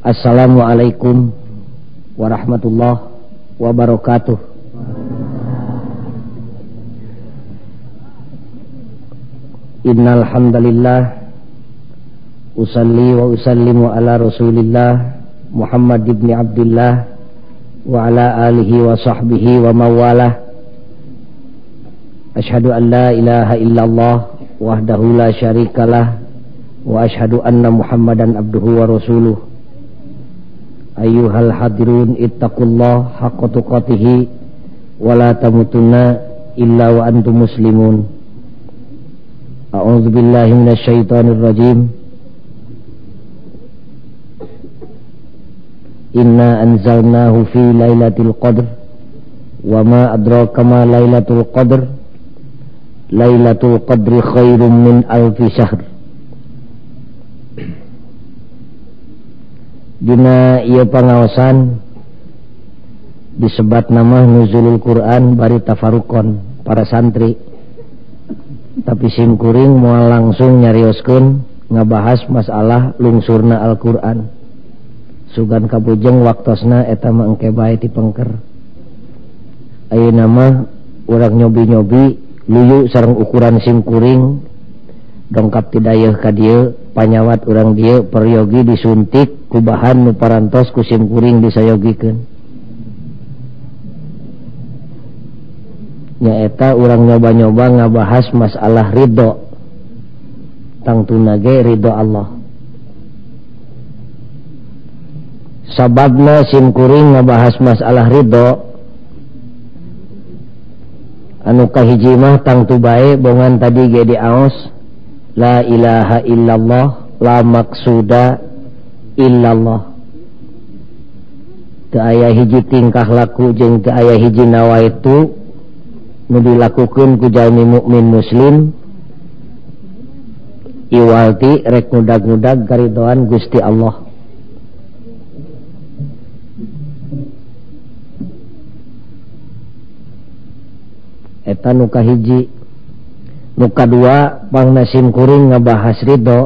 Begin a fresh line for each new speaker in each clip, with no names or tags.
Assalamualaikum warahmatullahi wabarakatuh. Innal hamdalillah usalli wa usallimu ala Rasulillah Muhammad ibn Abdullah wa ala alihi wa sahbihi wa mawalah. Ashhadu an la ilaha illallah wahdahu la syarikalah wa ashhadu anna Muhammadan abduhu wa rasuluh Hadirun ittaqullah haqqa tuqatih wa la tamutunna illa wa antum muslimun أعوذ بالله من الشيطان الرجيم. إنا أنزلناه في ليلة القدر وما أدراك ما ليلة القدر. ليلة القدر خير من ألف شهر. Dina ia pengawasan disebat nama nuzulul Quran bari tafarukon para santri. Tapi simkuring mau langsung nyarioskeun ngabahas masalah lungsurna Al-Qur'an. Sugan kabujeng waktosna eta mah engke bae dipengker ayeuna mah urang nyobi-nyobi luyu sareng ukuran simkuring dongkap tidayuh ka dieu panyawat urang dieu peryogi disuntik ku bahan nu parantos kusim kuring disayogikeun. Nyaeta urang nyoba-nyoba ngabahas masalah ridho. Tangtuna ge ridho Allah. Sababna sim kuring ngabahas masalah ridho anu kahiji mah tangtu bae bongan tadi gede aos La ilaha illallah La maksuda illallah. Aya hiji tingkah laku jeng ke aya hiji nawa itu ku jalmi mukmin muslim. Iwalti rek muda-muda garidoan Gusti Allah. Eta nuka hiji. muka dua Bang Nasimkuring ngebahas Ridho.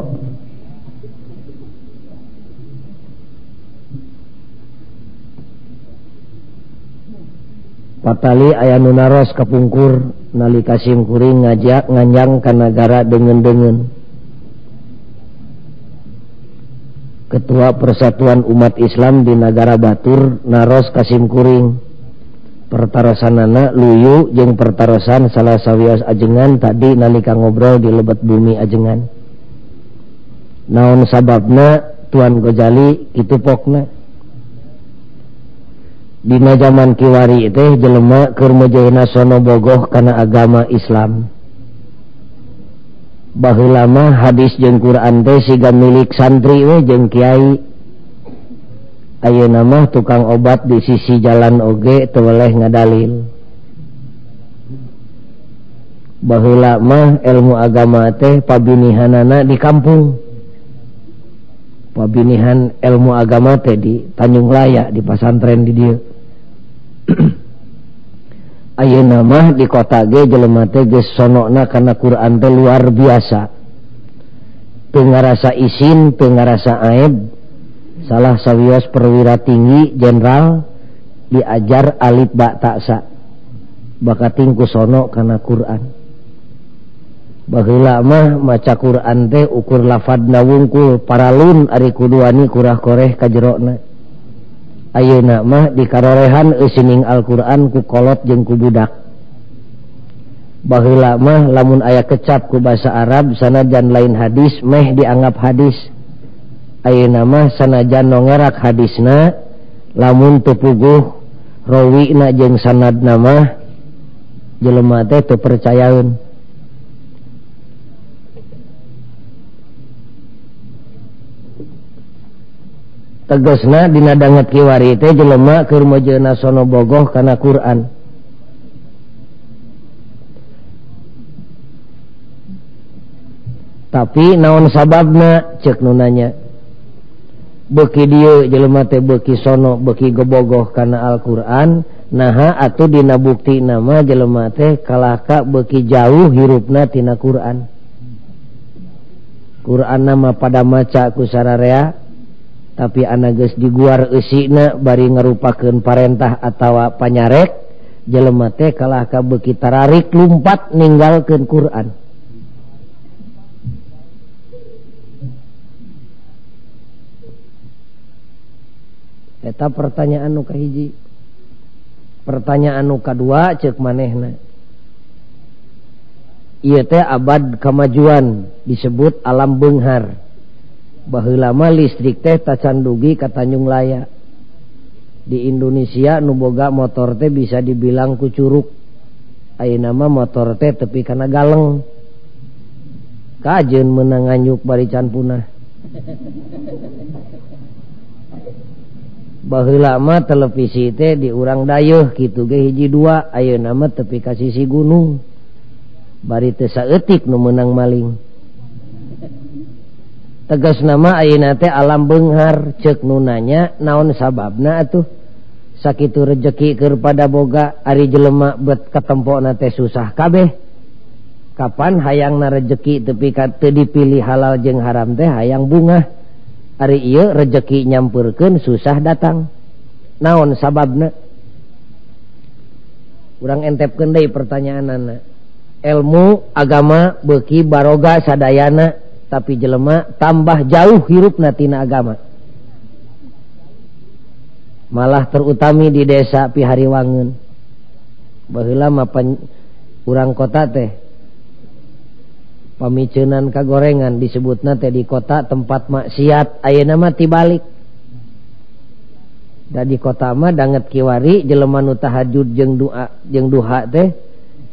Patali aya nunaros kapungkur nalika Simkuring ngajak nganyang ke negara dengan dengan Ketua Persatuan Umat Islam di negara Batur Naros Kasimkuring pertarosanana luyu jeung pertarosan salah sawwias ajengan. Tadi nalika ngobrol di lebet bumi ajengan. Naon sababna Tuan Gojali itu pokna? Dina zaman Kiwari teh jelema kermejena sono bogoh karena agama Islam. Bahu lama hadis jeng Quran teh siga milik santri we jeng Kiai. Ayo nama tukang obat di sisi jalan oge teweleh ngadalil. Baheula mah ilmu agama teh pabinihanana di kampung. Pabinihan ilmu agama teh di Tanjung Raya di pasantren di dia ayeuna mah di kota ge jelema teh geus sonona kana Quran teh luar biasa. Teu ngarasa isin teu ngarasa aib. salah sawios perwira tinggi Jenderal diajar alif bak taksa bakatingku sono karena Quran. Balamah maca Quran teh ukur lafad wungkul paralun Ari kuduani kurah koreh kajjerona Ayo mah dikarorehan isining ku kolot jeung bagila mah lamun ayah kecap ku bahasa Arab sanajan lain hadis Meh dianggap hadis. ayeuna nama sanajan nongerak hadisna lamun tepuguh puguh na jeng sanad nama jelema teh teu percayaeun. Tegesna dina danget kiwari teh jelema keur mojeuna sono bogoh kana Quran. Tapi naon sababna cek nunanya beki dia jelema teh beki sono beki gebogoh karena Alquran naha atau dina bukti nama jelema teh kalaka beki jauh hirupna tina Quran. Quran nama pada maca kusararea tapi anages diguar esina bari ngarupakeun parentah atawa panyarek jelema teh kalaka beki tararik lumpat ninggalkeun Quran. eta pertanyaan nuka hiji pertanyaan nuka dua cek manehna. Ieu teh abad kemajuan disebut alam benghar. Bahulama listrik teh tacan dugi Tanjung Laya. Di Indonesia nuboga motor teh bisa dibilang kucuruk. Ayo nama motor teh tepi karena galeng. Kajen menanganyuk barican punah. lama televisi teh diurang dayuh gitu ge hiji dua ayo nama tepi ka sisi gunung. Bari teh saeutik nu meunang maling. Tegas nama ayeuna teh alam benghar ceuk nu nanya naon sababna atuh. Sakitu rejeki keur pada boga ari jelema bet katempona teh susah kabeh. Kapan hayangna rejeki tepi ka teu dipilih halal jeung haram teh hayang bunga Ari iya rezeki nyampurken susah datang. Naon sababna? Kurang entep kendai pertanyaan anak ilmu agama beki baroga sadayana tapi jelema tambah jauh hirup natina agama. Malah terutami di desa pihari wangun mapan kurang kota teh pemicunan kagorengan disebut nate di kota tempat maksiat aya nama tibalik. Dan di kota mah danget kiwari jelemanu tahajud jeng doa jeng duha teh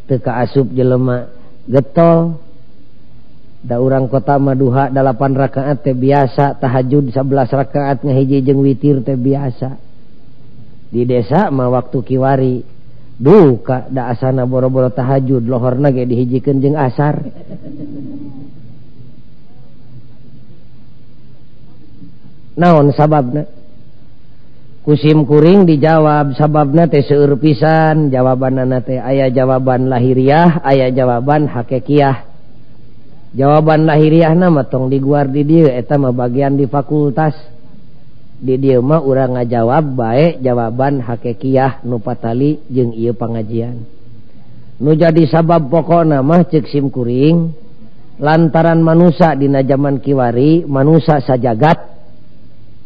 teka asup jelema getol. Da urang kota mah duha 8 rakaat teh biasa tahajud 11 rakaat hiji jeng witir teh biasa. Di desa mah waktu kiwari. duka da asana boro-boro tahajud lohor nage dihijikan jeng asar. Naon sababna? Kusim kuring dijawab sababna teh seueur pisan jawabanna teh aya jawaban lahiriah aya jawaban hakekiah. Jawaban lahiriah nama tong diguar di dieu eta mah bagian di fakultas. di dimah urang ngajawab baik jawaban hakekiah nupatali jeung iu pengajian nu jadi sabab pokok nama cesim kuring lantaran manusia dina zaman Kiwari manusia sajagat.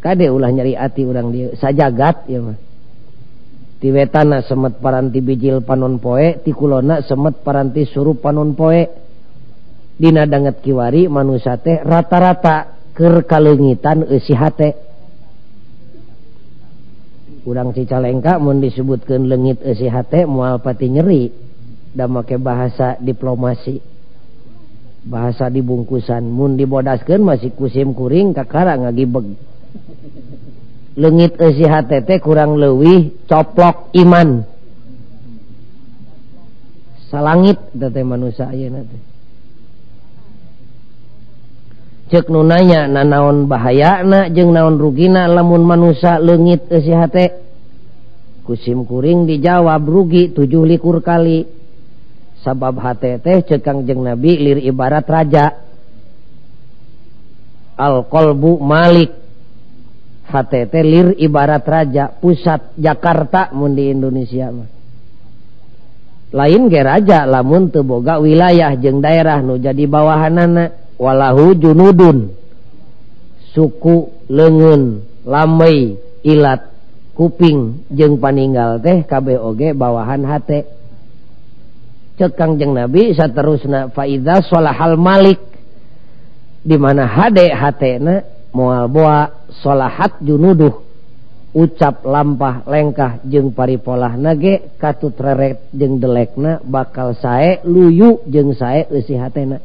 Kade ulah nyari ati urang dia sajagat ya mah. Tiwetana semet paranti bijil panon poe tikulona semet paranti surup panon poe. Dina danget kiwari manusia teh rata-rata ker kaleungitan eusi hate. kurang cicalengka mau disebutkan hate moal pati nyeri. Dan make bahasa diplomasi. Bahasa dibungkusan. Mu dibodaskan masih kusim kuring Kakara ngagibeg. Legit SIHTT kurang lewih coplok iman. Salangit manusia cek nu nanya na naon bahaya na jeung naon rugina lamun manusia legit kusim kuring dijawab rugi tujuh likur kali. Sabab hate teh cekang jeng nabi lir ibarat raja. Alqolbu Malik. HT lir ibarat raja pusat Jakarta mun di Indonesia mah. Lain ge raja lamun teboga wilayah jeng daerah nu jadi bawahan anak walahu junudun. Suku lengen lamai ilat kuping jeng paninggal teh KBOG bawahan hate. Cekangjeng nabi saterusna Faida solahal Malik. Di mana hade hatena moal boa sholahat junuduh. Ucap lampah lengkah jeng paripolah nage katut reret jeng delekna bakal sae luyu jeng sae usi hatena.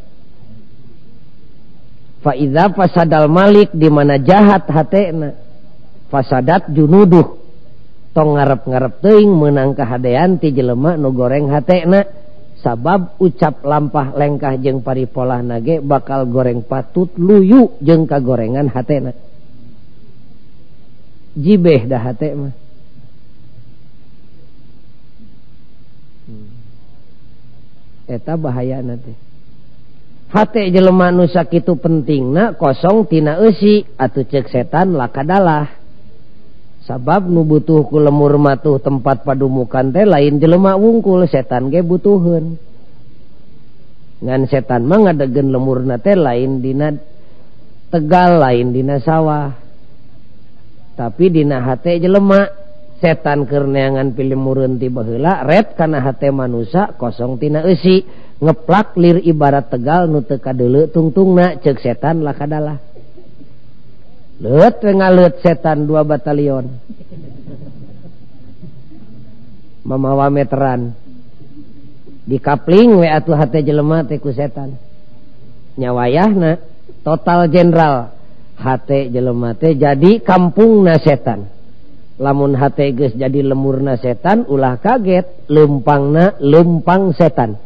faiza fasadal Malik di mana jahat hatna fasadat junuduh. Tong ngarep ngarep teing menang kehaanti jelemak nu goreng hatna sabab ucap lampah lengkah jeng pari pola nage bakal goreng patut luyu jeng ka gorengan hatna jibeh dah hatma hmm. eta bahaya nanti hati jelema nusak itu penting na kosong tina esi atau cek setan lakadalah sabab nu butuh ku lemur matuh tempat padumukan teh lain jelema wungkul setan ge butuhun ngan setan mah ngadegen lemur teh lain dina tegal lain dina sawah. Tapi dina hati jelema setan kerneangan pilih murun tiba hela red karena hati manusia kosong tina esi ngeplak lir ibarat tegal nute kadele tungtung na cek setan lah kadalah. Leut ngalet setan dua batalion. Mamawa meteran. Dikapling we atuh hate jelema teh ku setan. Nyawayahna total jenderal hate jelema teh jadi kampungna setan. Lamun hate geus jadi lemurna setan ulah kaget lempangna lempang setan.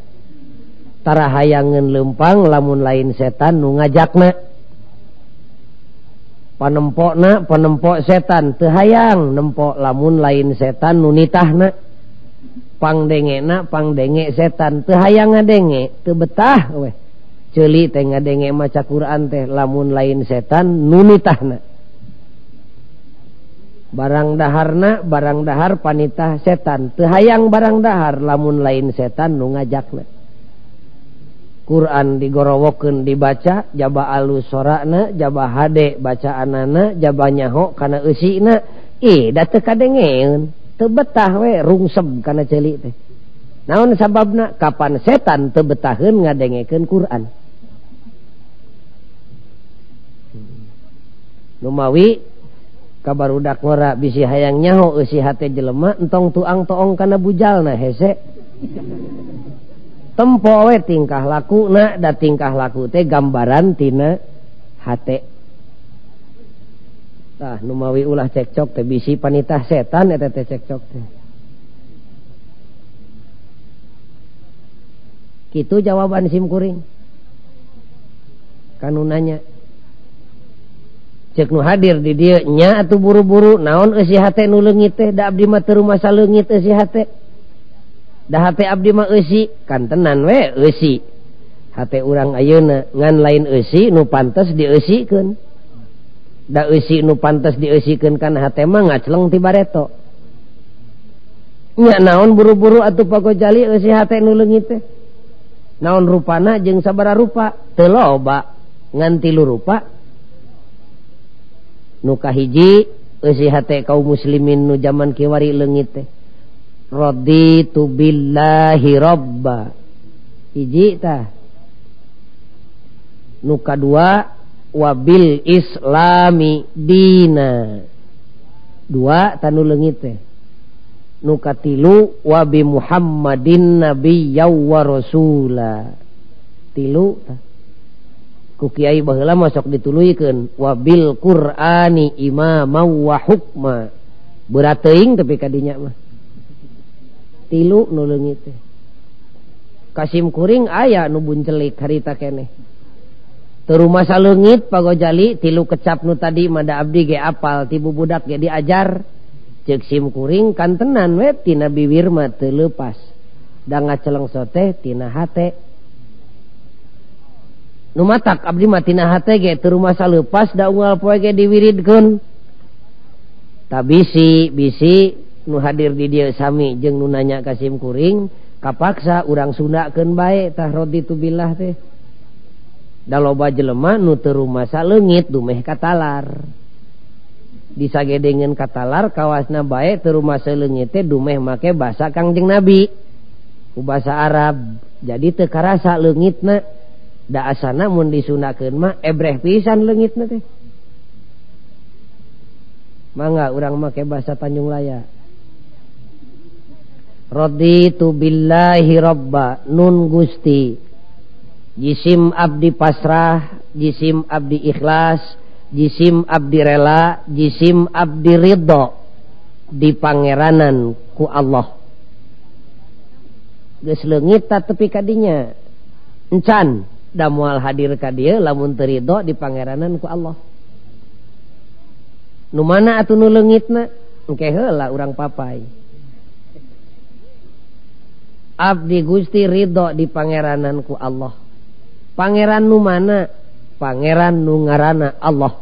tara hayangan lempang lamun lain setan nu ngajakna. Panempokna panempok setan teu hayang. Nempok lamun lain setan nu nitahna. Pangdengena pangdenge setan teu hayang ngadenge teu betah weh. Ceuli teh ngadenge maca Quran teh lamun lain setan nu nitahna. Barang daharna barang dahar panitah setan. Teu hayang barang dahar lamun lain setan nu ngajakna. Quran digorowoken dibaca jaba alus sorana jaba hade bacaan jaba nyaho karena usina ih date kadengen tebetah we rungsem karena celik teh. Naon sababna? Kapan setan tebetahin ngadengeken Quran. Hmm. Numawi kabar udak ngora bisi hayang nyaho usi hate jelema entong tuang toong karena bujalna hese. tempowe tingkah laku na da tingkah laku. Teh gambaran tina hate. Tah numawi ulah cekcok teh bisi panitah setan eta teh cekcok teh. Kitu jawaban simkuring kan nanya. Cek nu hadir di dia nya atuh buru-buru naon eusi hate nu leungit teh da abdi mah teu rumasa leungit eusi hate. dah HP Abdi mah eusi. Kantenan we eusi. HP urang ayeuna ngan lain eusi nu pantes dieusikeun. Da eusi nu pantes dieusikeun kana hate mah ngacleng ti bareto. Nya naon buru-buru atuh pagojali eusi hate nu leungit teh? Naon rupana jeung sabara rupa? Teu loba ngan tilu rupa? Nu kahiji eusi hate kaum muslimin nu zaman kiwari leungit teh? raditu billahi robba hiji tah nu kadua wabil islami dina. Dua tanu leungit teh. Nu katilu wabi muhammadin nabiyya wa rasula. Tilu tah ku kiai baheula masuk dituluykeun wabil qur'ani imama wa hukma. Berat teuing tapi ka dinya mah. tilu nulungi teh. Kasimkuring aya nubun celik harita kene. Terumah salungit pagojali tilu kecap nu tadi mada abdi ge apal tibu budak ge diajar. Cek simkuring kantenan we tina biwirma teu leupas. Da ngacelengso teh tina hate. Nu matak abdi mah tina hate ge teu rumah saleupas da unggal poe ge diwiridkeun. Tabisi bisi nu hadir di dia Sami jeung nunanya Kasim kuring kapaksa urang sundakeun bae tah rod itubillah teh. Da loba jelema nu teu rumasa leungit dumeh katalar bisa dengan katalar kawasna baik ter rumah teh dumeh make basa Kangjeng nabi. Ku basa Arab jadi tekarasa karasa na da asana mun disunakeun mah ebreh pisan leungitna teh. Mangga urang make bahasa Tanjung Layak Raditu billahi robba nun gusti. Jisim abdi pasrah Jisim abdi ikhlas Jisim abdi rela Jisim abdi ridho Di pangeranan ku Allah. Geus leungit tepi kadinya Encan da moal hadir ka dieu lamun teu ridho di pangeranan ku Allah. Nu mana atuh nu leungitna engke heula urang papai. Abdi Gusti Ridho di pangerananku Allah. Pangeran nu mana? Pangeran nu ngarana Allah.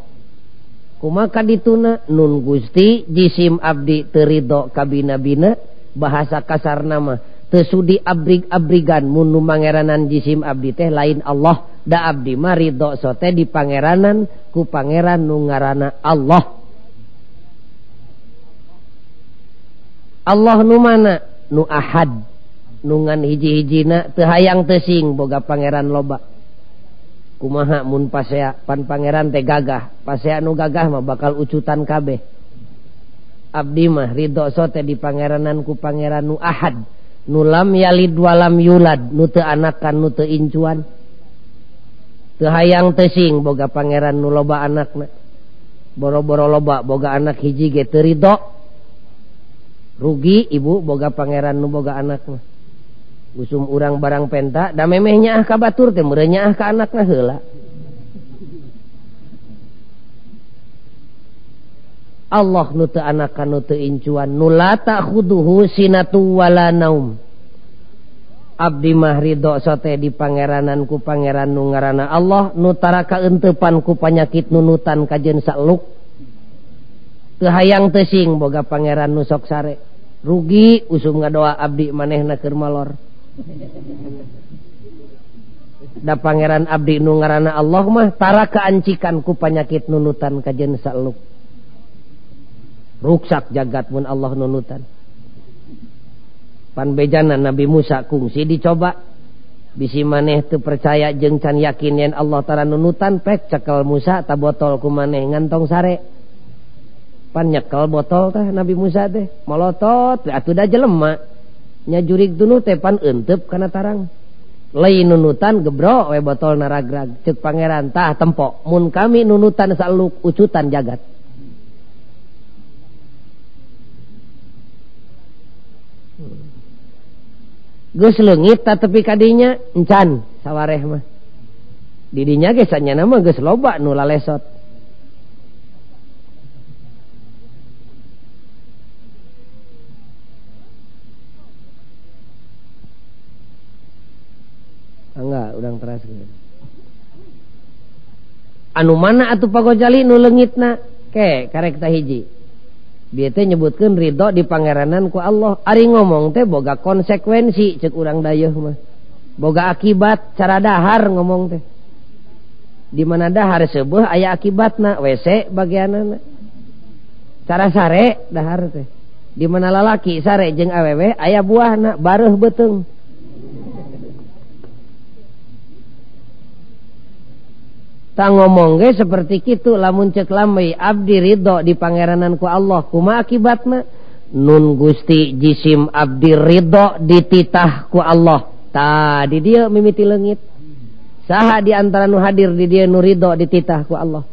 Kumaka dituna Nun Gusti jisim Abdi Teridho kabina-bina bahasa kasar nama tesudi abrig-abrigan munu pangeranan jisim Abdi teh lain Allah. Da Abdi Maridho sote di pangeranan ku pangeran nu ngarana Allah. Allah nu mana? Nu ahad. nungan hiji-hijina tehhaang tesing boga pangeran loba. Kumaha mun pasea pan pangeran teh gagah. Pasea nu gagah mah bakal ucutan kabeh. Abdi mah ridho sote di pangeranan ku pangeran nu ahad. Nulam yalid walam yulad. Nu teu anakan nu teu incuan. Teu tesing boga pangeran nu loba anakna. Boro-boro loba boga anak hiji ge ridho. Rugi ibu boga pangeran nu boga anakna. usum urang barang penta da memehnya ah ka batur teh merenya ah ka anakna heula. Allah nu teu anak nu teu incuan nu la takhuduhu sinatu wala naum. Abdi mah ridho sote di pangeranan ku pangeran nu ngaranna Allah nu taraka entepan ku panyakit nunutan kajen sakluk. Teu hayang tesing boga pangeran nu sok sare. Rugi usum ngadoa abdi manehna keur malor. Da Pangeran Abdi Nu ngaana Allah mah tara kaancikan ku panyakit nunutan kajen saluk. Ruksak jagat pun Allah nunutan. Panbejanan Nabi Musa kungsi dicoba. Bisi maneh tuh percaya jeng can yakin yen Allah tara nunutan pek cekel Musa ta botol ku maneh ngantong sare. Pan nyekel botol teh Nabi Musa teh molotot atuh da jelema. jurik dulu tepan entep kana tarang. Lain nunutan gebro we botol naragrag cek pangerantah tempo. Mun kami nunutan saluk ucutan jagat. Hmm. Gus lengit tak tepi kadinya encan sawareh mah. Didinya gesanya nama gus loba nu lalesot. anu mana atuh pagojali nu leungitna? Ke karekta hiji. Dia teh nyebutkan ridho di pangeranan ku Allah. Ari ngomong teh boga konsekuensi cek urang dayeuh mah. Boga akibat cara dahar ngomong teh. Di mana dahar sebuah aya akibatna. WC bagianana. Cara sare dahar teh. Di mana lalaki sare jeung awewe aya buahna bareuh beuteung tak ngomong ge seperti itu lamun cek lamai abdi ridho di pangerananku Allah kuma akibatnya nun gusti jisim abdi ridho dititahku Allah. Tadi dia mimiti lengit saha di antara nu hadir di dia nu ridho dititahku Allah.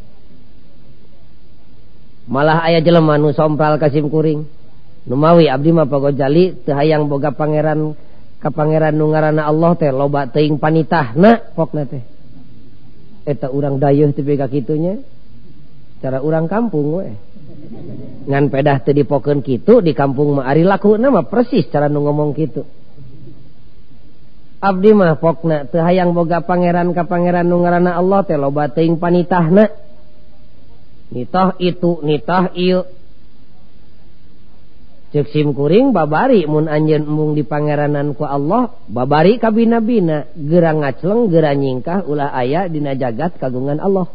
Malah ayah jelema nu sompral kasim kuring. Numawi abdi mah pagojali teu hayang boga pangeran ka pangeran nu ngaranna Allah teh loba teuing panitahna pokna teh. eta urang dayuh TPK kitunya cara urang kampung we. Ngan pedah teu dipokeun kitu di kampung mah ari lakuna mah persis cara nu ngomong kitu. Abdi mah pokna teu hayang boga pangeran ka pangeran nu ngaranna Allah teh loba teuing panitahna. Nitah itu nitah ieu. simkuring babari. Mun anjen embung di Pangeran ku Allah babari kabinabina gerang ngacleng gerang nyingkah ulah aya dina jagat kagungan Allah.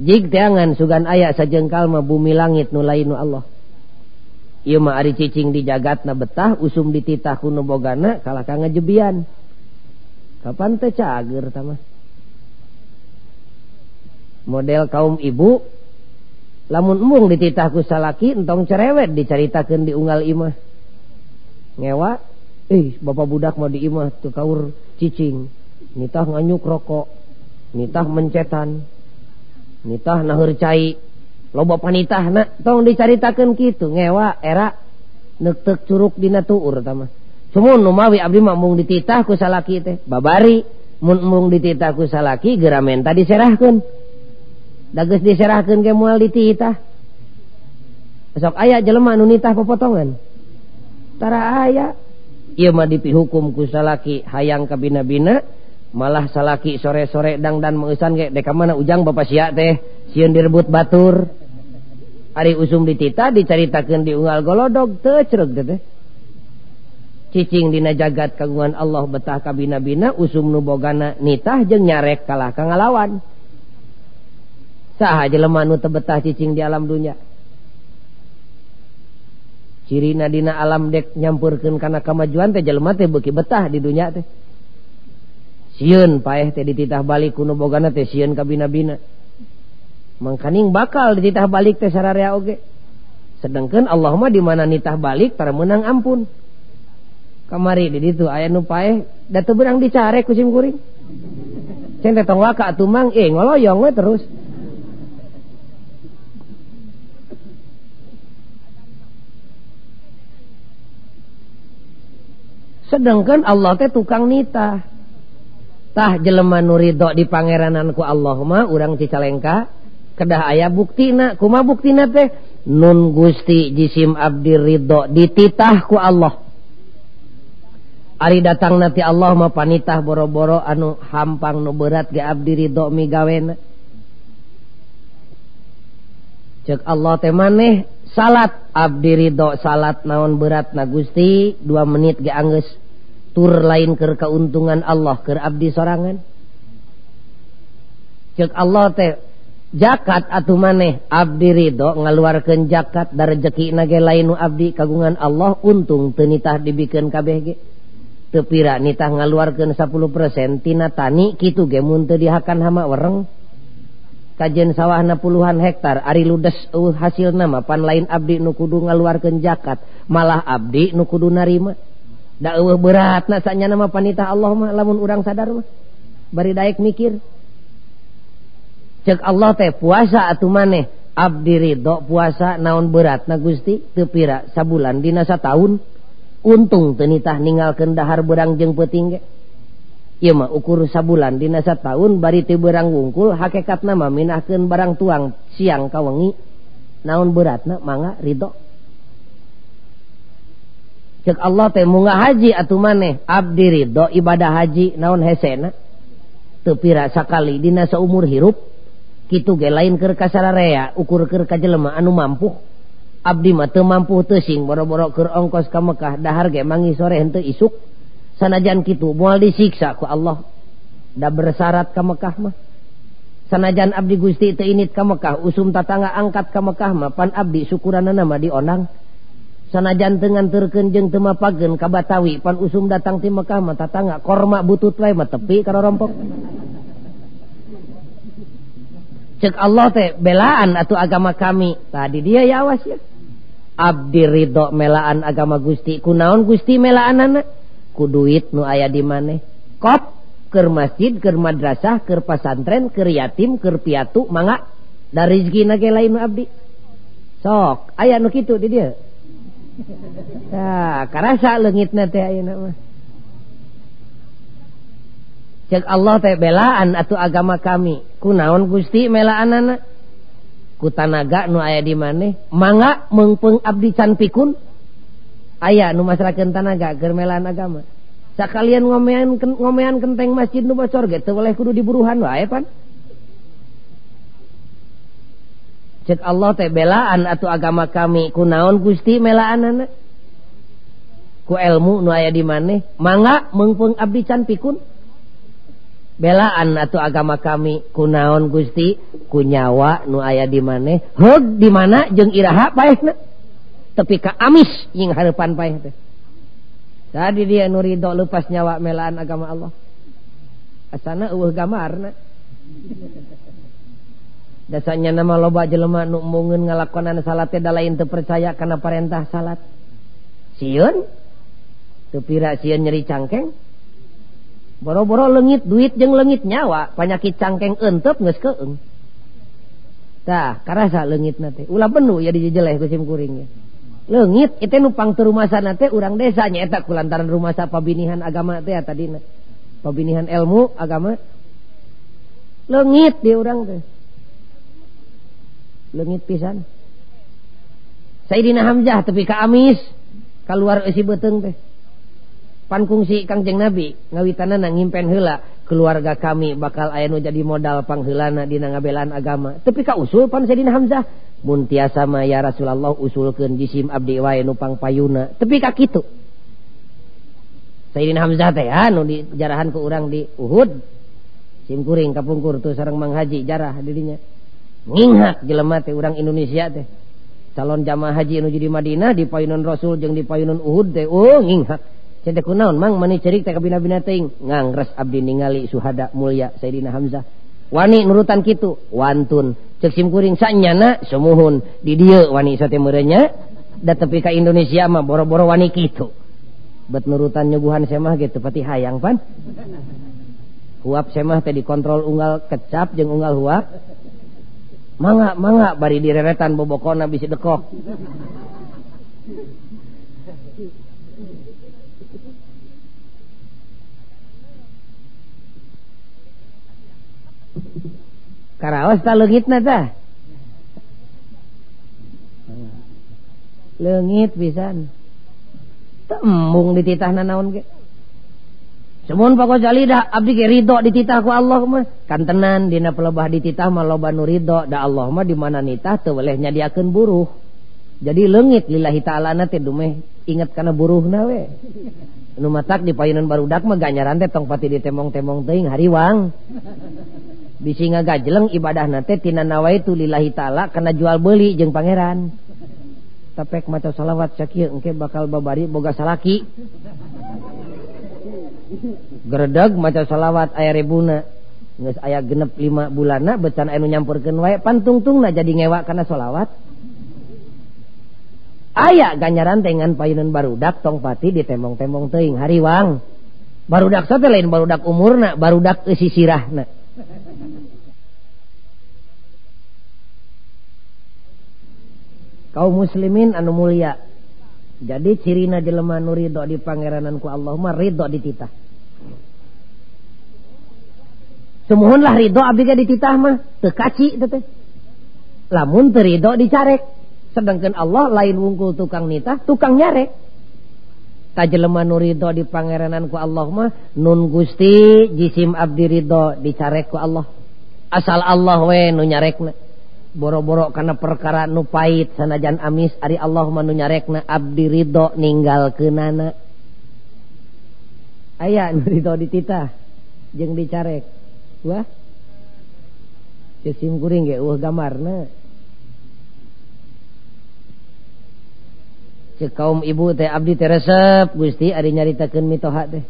Jigdangan sugan aya sajengkal ma bumi langit nulainu Allah. Ieu mah ari cicing di jagat na betah usum dititah kuno bogana kalah ka ngajebian. Kapan teh cager tamah model kaum ibu lamun embung dititahku salaki entong cerewet diceritakan di unggal imah. Ngewa ih eh, bapak budak mau di imah tuh kaur cicing. Nitah nganyuk rokok nitah mencetan nitah nahur cai. Loba panitah na tong diceritakan gitu ngewa era nektek curug dina tuur tama cumun numawi abdi mah dititah dititahku salaki teh babari. Mun mung dititahku salaki geramen tadi serahkan dages diserahkan ke mual dititah besok ayah jelema nunitah pepotongan. Tara ayah ia mah dipi hukum ku salaki hayang kabina-bina malah salaki sore-sore dang dan mengesan ge deka mana ujang bapak sia teh sieun direbut batur. Ari usum ditita diceritakan di unggal golodog tecereg teh cicing dina jagat kagungan Allah betah kabina-bina usum nubogana nitah jeng nyarek kalah kangalawan ngalawan. sah aja lemanu tebetah cicing di alam dunya ciri nadina alam dek nyampurkan karena kemajuan teh jelema teh beki betah di dunya teh. Siun paeh teh dititah balik kuno bogana teh siun kabina-bina mangkaning bakal dititah balik teh sararea oge. Sedangkan Allah mah di mana nitah balik para menang ampun. Kamari di ditu aya nu paeh da teu beurang dicare kucing kuring. Cen teh tong waka atuh mang. Eh ngoloyong we terus. sedangkan Allah teh tukang nitah. Tah jelema nu ridho di Allah mah urang Cicalengka kedah aya buktina kuma buktina teh nun Gusti jisim Abdi Ridho dititahku Allah. Ari datang nanti Allah mah panitah boro-boro anu hampang nu berat ge Abdi Ridho migawena cek Allah teh maneh salat Abdi Ridho salat naon berat na Gusti? Dua menit geangges tur lain ke keuntungan Allah ke Abdi sorangan. Cek Allah teh jakat atau maneh Abdi Ridho ngaluarkan jakat dari rezeki nage lainu Abdi kagungan Allah untung tenitah dibikin KBG tepira nitah ngaluarkan 10% tina tani gitu gemun teu dihakan hama wereng. Kajen sawahna puluhan hektar Ari ludes uh, hasil nama pan lain Abdi nukudu ngaluarkan jakat malah Abdi nukudu narima. Da uh, berat nasanya nama panita Allah mah lamun urang sadar mah. Bari daek mikir. Cek Allah teh puasa atuh maneh Abdi ridho puasa naon berat na Gusti tepira sabulan dinasa tahun untung tenitah ninggal kendahar berang jeng petingge mah ukur sabulan dina sataun bari teu berang wungkul hakikatna mah minahkeun barang tuang siang ka wengi. Naon beratna? Mangga ridho cek Allah teh munga haji atuh maneh. Abdi ridho ibadah haji naon hesena? Teu pira sakali dina saumur hirup kitu ge lain keur kasararea ukur keur ka jelema anu mampu abdi mah teu mampu teu sing boro-boro keur ongkos ka Mekah dahar ge mangi sore henteu isuk. Sanajan kitu moal disiksa ku Allah. Da bersyarat ka Mekah mah. Sanajan abdi Gusti teu init ka Mekah usum tatangga angkat ka Mekah mah pan abdi syukuranana mah dionang sanajan dengan terkenjeng tema pagen kabatawi pan usum datang ti Mekah mata tangga korma butut wae mah tepi karo rompok cek Allah teh belaan atau agama kami. Tadi dia ya awas ya. Abdi ridho melaan agama Gusti. Kunaon Gusti melaan anak ku duit nu aya di maneh. Kop ke masjid ke madrasah ke pasantren ke yatim ke piatu manga dari rezeki nake lain Abdi. Sok aya nu gitu di dia. Nah, karasa lengit na teh ayeuna mah. Cek Allah teh belaan atau agama kami. Kunaon Gusti melaan anak ku tanaga nu aya di maneh. Manga mengpeng abdi can pikun aya nu masyarakat tanaga germelan agama. Kalian ngomean ngomean kenteng masjid nu bocor ge teu boleh kudu diburuhan wae eh, pan. Cek Allah teh belaan atau agama kami. Kunaon gusti melaan anak ku ilmu nu aya di maneh? Mangga mengpeng abdi can pikun. Belaan atau agama kami. Kunaon gusti? Kunyawa nu aya di maneh? Heug di mana? Jeung iraha paehna tepi ka amis ying harapan paeh teh. Tadi dia nurido lepas nyawa melaan agama Allah. Asana eueuh gamarna. Dasarnya nama loba jelema nu mungkin ngalakonan salat teh lain teu percaya karena perintah salat. Sieun teu pira sieun nyeri cangkeng? Boro-boro lengit duit jeung lengit nyawa penyakit cangkeng entep geus keung tah karasa leungitna teh. Ulah penuh ya dijeleh kusim kuringnya Leungit itu nupangtu rumah sana teh urang desa eta ku lantaran rumah sa pabinihan agama teh ya tadi pabinihan ilmu agama. Leungit di orang teh. Lengit pisan. Sayyidina Hamzah tapi ke amis keluar isi beteng teh. Pan kungsi kangjeng Nabi ngawitanana ngimpen heula keluarga kami bakal aya nu jadi modal pangheulana dina ngabelaan agama. Tapi ka usul pan Sayyidina Hamzah muntiasa Maya Rasulullah usulkeun jisim Abdi wae nupang payuna. Tapi ka kitu. Sayyidina Hamzah teh ah, anu di jarahan ku urang di Uhud. Simkuring kapungkur tuh sareng Mang Haji jarah dirinya. Nginghak jelema teh urang Indonesia teh. Calon jamaah haji anu jadi Madinah di payunan Rasul jeung di payunan Uhud teh oh nginghak. Centek kunaon mang? Mani cerik teh ka bina-bina teuing. Ngangres abdi ningali suhada mulia Sayyidina Hamzah. Wani nurutan kitu. Wantun. Cek sim kuring sanyana semuhun di dieu wani sate merenya. Da tepi ka Indonesia mah boro-boro wani kitu. Bet nurutan nyuguhan semah gitu pati hayang pan. Huap semah teh dikontrol unggal kecap jeung unggal huap. Mangga mangga bari direretan bobokona bisi dekok Karaos ta leungitna tah. Leungit pisan. Tembung dititahna naon ge. Semun pokok jalidah abdi ge ridho dititah ku Allah mah. Kantenan dina pelebah dititah mah loba nu ridho da Allah mah di mana nitah teu boleh nyadiakeun buruh. Jadi leungit lillahi ta'ala teh dumeh ingat karena buruh nawe matak di payunan barudak ganyaran teh tong pati ditemong temong teuing hariwang. Bisi ngagajleng ibadah nate tina nawaitu lillahi ta'ala karena jual beli jeng pangeran. Tapek maca salawat sakit engke bakal babari boga salaki. Geredeg maca salawat ayah rebuna nges ayah genep lima bulana becan anu nyampurkeun wae pantungtung jadi ngewa karena salawat. aya ganyaran dengan payunun barudak tongpati di temong-temong teing hariwang barudak sate lain barudak umurna barudak isi sirahna. Kaum muslimin anu mulia jadi cirina jelema nu ridho di pangerananku Allah mah ridho di titah. Semuhun lah ridho abdi dititah mah teu kaci teh. Lamun teu ridho dicarek. sedangkan Allah lain wungkul tukang nitah tukang nyarek nu ridho di pangerananku Allah mah nun gusti jisim abdi ridho dicarek ku Allah. Asal Allah we nu nyarekna. Boro-boro karena perkara nu pait sanajan amis ari Allah mah nu nyarekna abdi ridho ninggal kenana aya nu ridho dititah jeung dicarek. Wah jisim kuring ge uh gamarna. kaum ibu teh Abdi teresep Gusti Ari nyaritakan mitoha teh.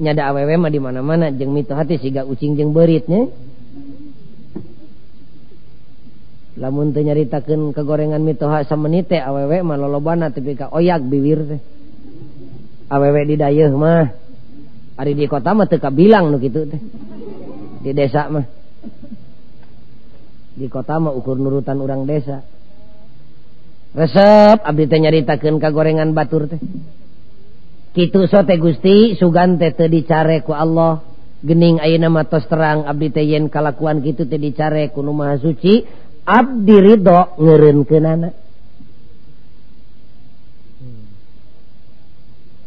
Nyada awewe mah di mana-mana jeng mitoha teh siga ucing jeng beritnya lamun teu nyaritakeun kegorengan mitoha samenit teh awewe mah lolobana tapi ka oyak biwir teh. Awewe di dayeuh mah. Ari di kota mah teu kabilang nu kitu teh. Di desa mah. Di kota mah ukur nurutan orang desa. resep Abdi nyaritakan ka gorengan batur teh. Kitu sote Gusti sugan teh teu dicare ku Allah. Gening ayeuna mah tos terang Abdi teh yen kalakuan kitu teh dicare ku Nu Maha suci Abdi Ridho ngeren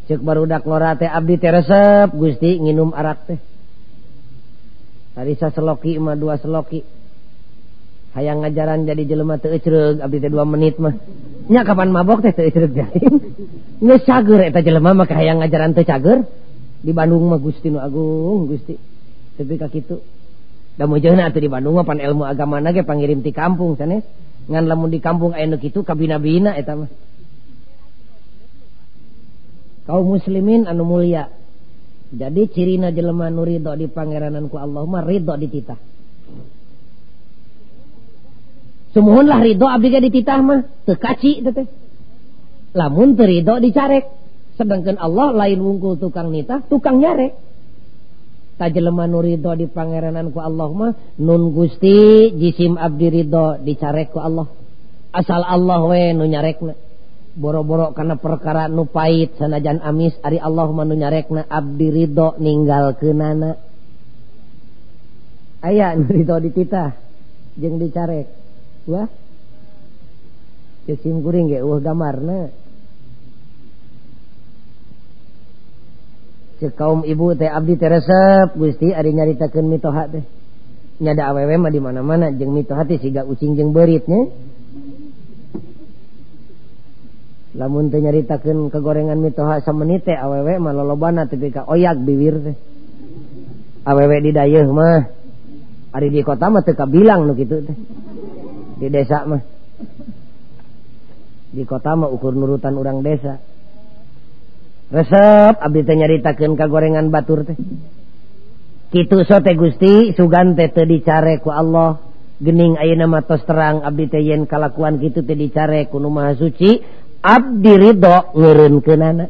cek barudak ngora lora teh Abdi teh resep Gusti nginum arak teh. Tadi sa seloki ima dua seloki. hayang ngajaran jadi jelema teucreg abdi teh 2 menit mah. Nya kapan mabok teh teu ecreug jadi. Geus cager eta jelema mah hayang ngajaran teu cager. Di Bandung mah Gusti nu Agung Gusti. Tapi ka kitu. Da meujeunna atuh di Bandung mah pan ilmu agama ge pangirim ti kampung sanes eh? ngan lamun di kampung aya nu kitu kabina-bina eta mah. Kaum muslimin anu mulia. Jadi cirina jelema nu ridho di pangeranan ku Allah mah ridho dititah semohonlah Ridho Abdi dititah mah tekaci teteh lamun terido dicarek sedangkan Allah lain wungkul tukang nitah tukang nyarek. Tajelema nu Ridho di pangeranan ku Allah mah nun Gusti jisim Abdi Ridho dicarek ku Allah. Asal Allah we nu nyarekna. Boro-boro karena perkara nu pait sanajan amis ari Allah mah nu nyarekna Abdi Ridho ninggal kenana aya nu Ridho dititah jeung dicarek. wah. Cuci kuring ge uh gamarna. Cek kaum ibu teh abdi teh resep Gusti ari nyaritakeun mitoha teh. Nyada awewe mah di mana-mana jeung mitoha teh siga ucing jeung beritnya lamun teh nyaritakeun kegorengan mitoha samenit teh awewe mah lolobana tapi ka oyak biwir teh. Awewe di dayeuh mah. Ari di kota mah teu kabilang nu kitu teh. di desa mah. Di kota mah ukur nurutan urang desa. Resep Abdi teh nyaritakeun ka gorengan batur teh. Kitu sote Gusti sugan teh teu dicare ku Allah. Gening ayeuna mah tos terang abdi teh yen kalakuan kitu teh dicare ku nu Maha Suci abdi ridho ngeureunkeunana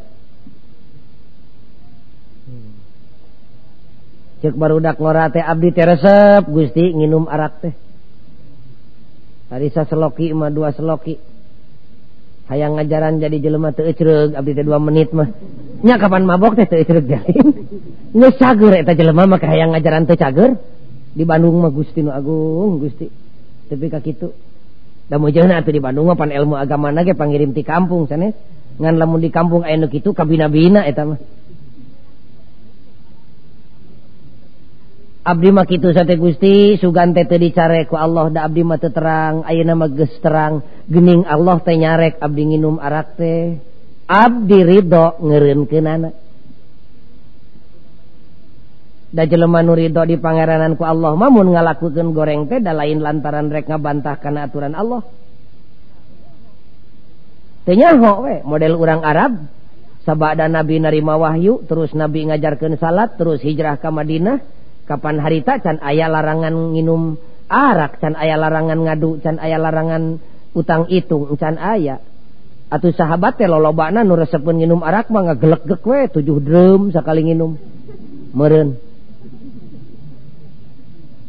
cek barudak ngora teh abdi teh resep Gusti nginum arak teh. Harisa seloki mah dua seloki. Hayang ngajaran jadi jelema teu ecreug abdi teh 2 menit mah. Nya kapan mabok teh teu ecreug jalin. Geus cager eta jelema mah hayang ngajaran teu cager. Di Bandung mah Gusti nu Agung, Gusti. Tapi ka kitu. Da mujahna atuh di Bandung mah pan ilmu agama ge pangirim ti kampung sanes. Ngan lamun di kampung aya nu kitu kabina-bina eta mah. Abdi mah kitu sate Gusti sugan teh teu dicareku Allah da abdi mah teu terang ayeuna mah geus terang gening Allah teh nyarek abdi nginum arak teh. Abdi ridho ngeureunkeunana da jelema nu ridho di pangeranan ku Allah mah mun ngalakukeun goreng teh da lain lantaran rek ngabantah kana aturan Allah. Teu nyaho we model urang Arab sabada nabi narima wahyu terus nabi ngajarkeun salat terus hijrah ka Madinah kapan harita can aya larangan nginum arak can aya larangan ngadu can aya larangan utang itung can aya. Atau sahabat teh lolobana nu resepun nginum arak mah ngagelek-gek we tujuh drum sakali nginum. Meureun.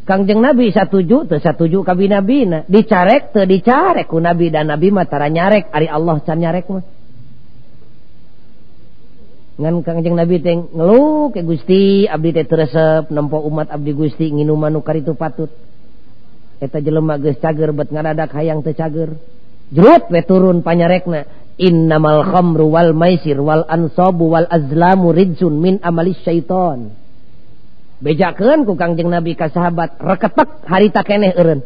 Kangjeng Nabi satuju teu satuju ka binabina dicarek teu dicarek ku Nabi dan Nabi mah tara nyarek ari Allah can nyarek mah. ngan Kangjeng Nabi teh ngelu ke Gusti Abdi teh teresep nempo umat Abdi Gusti nginuman nukar itu patut. Eta jelema geus cager bet ngadadak hayang teu cager. Jerut we turun panyarekna innamal khamru wal maisir wal ansabu wal azlamu rijsun min amalis syaiton bejakeun ku Kangjeng Nabi ka sahabat reketek harita keneh eureun.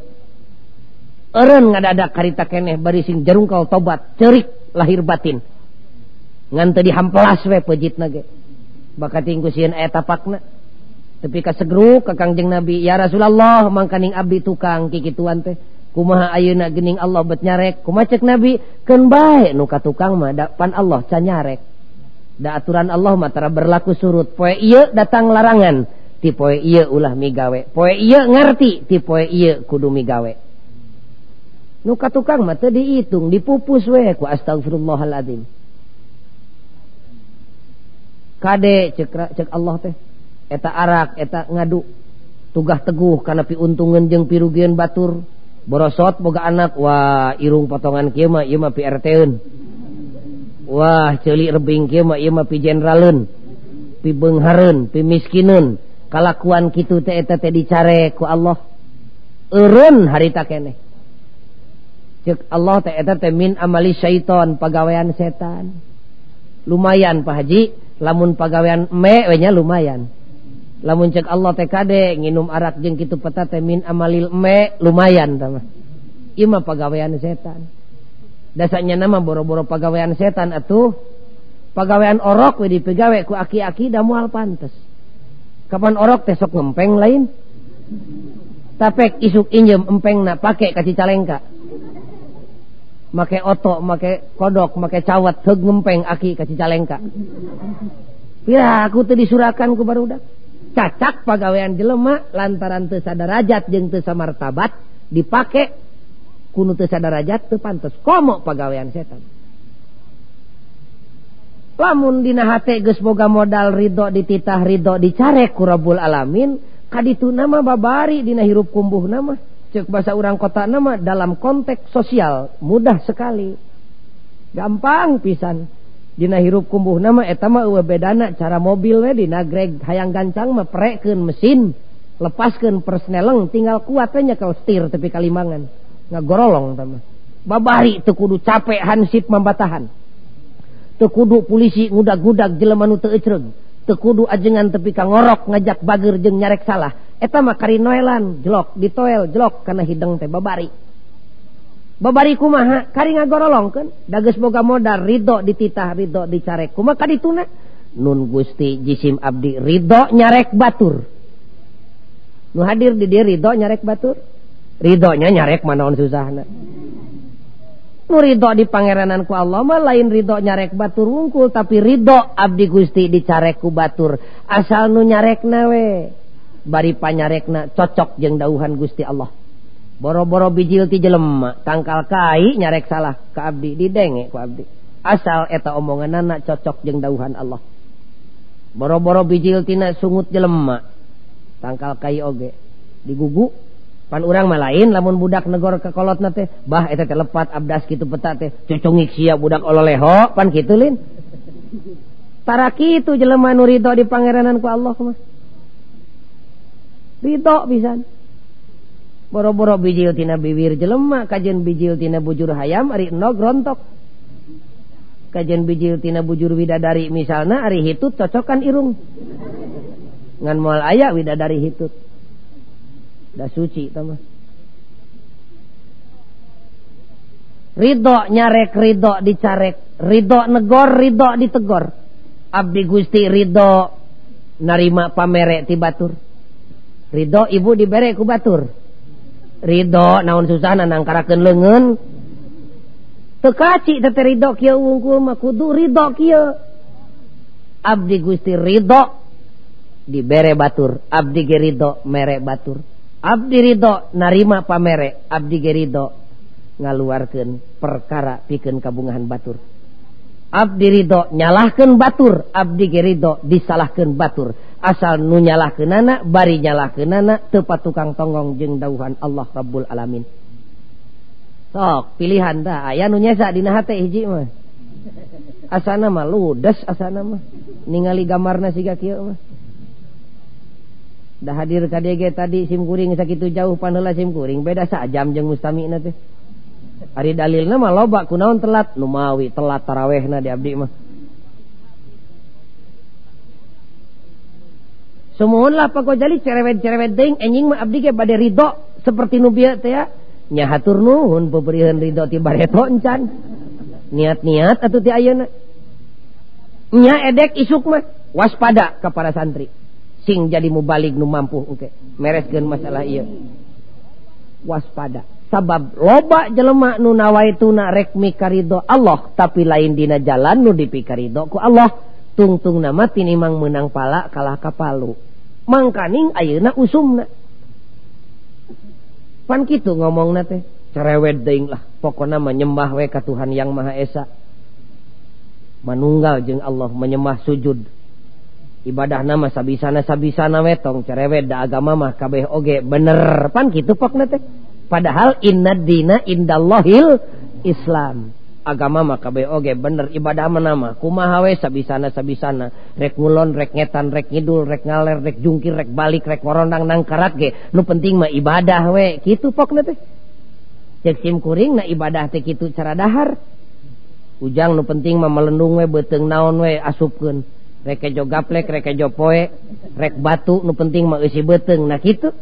Eureun ngadadak harita keneh bari sing jerungkal tobat cerik lahir batin. ngante dihamplas we pejit nage. Bakat tinggu sieun aya tapakna. Tapi ka segru ka Kangjeng Nabi ya Rasulullah mangkaning abdi tukang kikituan teh. Kumaha ayeuna gening Allah bet nyarek? Kumaha cek Nabi keun bae nu ka tukang mah da pan Allah ca nyarek. Da aturan Allah mah tara berlaku surut. Poe ieu datang larangan ti poe ieu ulah migawe poe ieu ngarti ti poe ieu kudu migawe nu ka tukang mah teu diitung dipupus we ku astagfirullahalazim Kade cekra cek Allah teh. Eta arak eta ngadu. Tugah teguh karena piuntungan jeng pirugian batur. Borosot boga anak. Wah irung potongan kema ima PRTun wah celi rebing kema ima pi jenderalun pi bengharun pi miskinun kalakuan kitu teh eta teh dicare ku Allah. Urun harita keneh cek Allah teh eta teh min amali syaiton pagawean setan. Lumayan Pak Haji. lamun pagawean mewenya lumayan. Lamun cek Allah TKD nginum arak jeng kitu peta temin amalil me lumayan tamah ima pagawean setan. Dasarnya nama boro-boro pagawean setan atuh pagawean orok we dipegawe ku aki-aki da moal pantes. Kapan orok teh sok ngempeng lain? Tapek isuk injem empeng na pake kasih calengka make oto make kodok make cawat ke ngempeng aki ka Cicalengka. Ya aku teu disurakan ku barudak cacak pagawean jelema lantaran teu sadarajat jeung teu samartabat dipake kunu teu sadarajat teu pantes komo pagawean setan. Lamun dina hate geus boga modal ridho dititah ridho dicarek ku Rabbul alamin kadituna mah babari dina hirup kumbuh nama. cek bahasa orang kota nama dalam konteks sosial mudah sekali. Gampang pisan. Dina hirup kumbuh nama etama bedana cara mobil we dina greg hayang gancang meprekken mesin lepaskan persneleng tinggal kuatnya kalau setir tapi kalimangan. Nggak gorolong babari itu kudu capek hansip membatahan itu kudu polisi ngudag-gudag jelemanu teu ecreng tekudu ajengan tepi ka ngorok ngajak bager jeng nyarek salah. Eta mah kari noelan jelok ditoel jelok karena hideng teh babari. Babari kumaha? Kari ngagorolongkeun. Dages boga modal ridho dititah ridho dicarek. Kumaha kadituna? Nun gusti jisim abdi ridho nyarek batur. Nu hadir di dia ridho nyarek batur? Ridhonya nyarek manaon susahna. ridho di Pangeranan ku Allah mah lain ridho nyarek batur wungkul tapi ridho Abdi Gusti dicarek ku batur. Asal nu nyarek nawe bari panyarekna cocok jeng dauhan Gusti Allah. Boro-boro bijil ti jelema tangkal kai nyarek salah ke Abdi didenge ku Abdi. Asal eta omongan anak cocok jeng dauhan Allah. Boro-boro bijil tina sungut jelema tangkal kai oge digugu. pan urang malain lamun budak negor kekolot nate bah eta telepat abdas gitu peta teh cocongik sia budak oleho pan kitu lin. Tara kitu jelema nu ridho di pangeranan ku Allah mah. Ridho pisan. Boro-boro bijil tina bibir jelema kajen bijil tina bujur hayam ari enog rontok kajen bijil tina bujur widadari misalna ari hitut cocokan irung. Ngan moal aya widadari hitut. Dah suci tama ridho nyarek ridho dicarek. Ridho negor ridho ditegor. Abdi gusti ridho narima pamere ti batur. Ridho ibu dibere ku batur. Ridho naon susah nangkarakeun leungeun. Teu kaci teh ridho kieu wungkul mah kudu ridho kieu. Abdi gusti ridho dibere batur. Abdi ge ridho mere batur Abdi Ridho narima pamere. Abdi Gerido ngaluarkan perkara piken kabungahan Batur. Abdi Ridho nyalahkan Batur. Abdi Gerido disalahkan Batur. Asal nu ke nana bari nyala ke nana tepat tukang tonggong jeng dauhan Allah Rabbul alamin. Sok pilihan dah. Aya nunya dina hati hiji mah. Asana mah ludes asana mah. Ningali gambarna siga kieu mah. dah hadir KDG tadi simkuring sakitu jauh panla simkuring beda sa jam jeng mustami teh hari dalilna mah loba kunaon telat. Numawi telat tarawehna di abdi mah. Sumuhun lah pak jali cerewet cerewet deng enjing mah abdi ge bade ridho seperti nubia teh ya. Nya hatur nuhun pemberian ridho ti bareto encan niat niat atuh ti ayeuna. nya edek isuk mah waspada kepada santri. cing jadi mubalik nu mampu oke. Mereskeun masalah iya. Waspada. Sabab loba jelema nu nawaituna rek mikarido Allah tapi lain dina jalan nu dipikarido ku Allah. Tungtung nama tinimang menang pala kalah kapalu. Mangkaning ayeuna usumna. Pan kitu ngomongna teh cerewet deing lah. Pokona menyembah we ka Tuhan yang Maha Esa. Manunggal jeung Allah menyembah sujud. ibadah nama sabisana sabisana wetong cerewet da agama mah kabeh oge. Bener. Pan gitu pok teh? Padahal inna dina indallahil islam. Agama mah kabeh oge. Bener. Ibadah mah nama. Kumaha we? Sabisana sabisana. Rek ngulon rek ngetan rek ngidul rek ngaler rek jungkir rek balik rek ngorondang nang karat ge. Nu penting mah ibadah we. Gitu pok teh? Cek sim kuring na ibadah teh kitu cara dahar? Ujang nu penting mah melendung we beuteung naon we asupkeun rekejo gaplek rekejo poe rek batu nu penting mau isi beteng nah gitu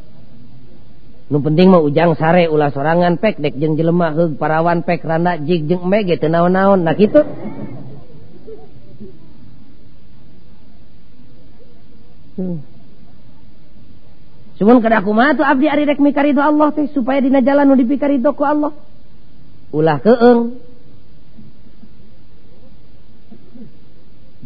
nu penting mau ujang sare ulah sorangan pek dek jeng jelemah hug parawan pek randa jig jeng me teu naon-naon nah gitu hmm. Cuman kada kumaha tuh abdi ari rek mikarido Allah teh supaya dina jalan nu dipikarido ku Allah. Ulah keeng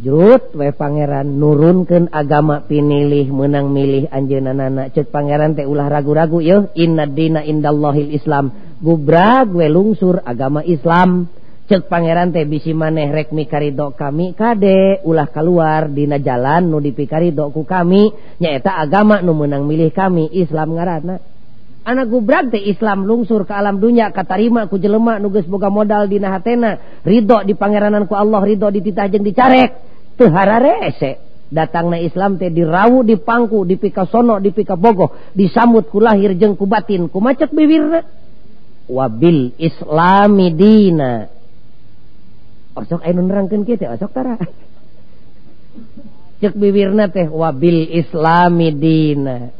jut we Pangeran nurunkan agama pinilih menang milih Anjena nana. Ce Pangeran teh ulah ragu-ragu yo innadina indallahil Islam. Gubra gue lungsur agama Islam. Cek Pangeran teh bisi maneh rek mikarido kami. Kade ulah keluar dina jalan nu dipikarido ku kami. Nyaeta agama nu menang milih kami Islam ngaratna anak gubrag teh Islam lungsur ke alam dunya katarima ku jelema nu geus boga modal dina hatena. Ridho di pangeranan ku Allah ridho dititah jeung dicarek. tehararese datangna Islam teh dirawu di pangku di pika sono di pika bogoh disambut ku lahir jeung ku batin. Ku macet bibirna wabil islami dina. Osok anu nerangkeun kieu teh osok tara. Cek bibirna teh wabil islami dina.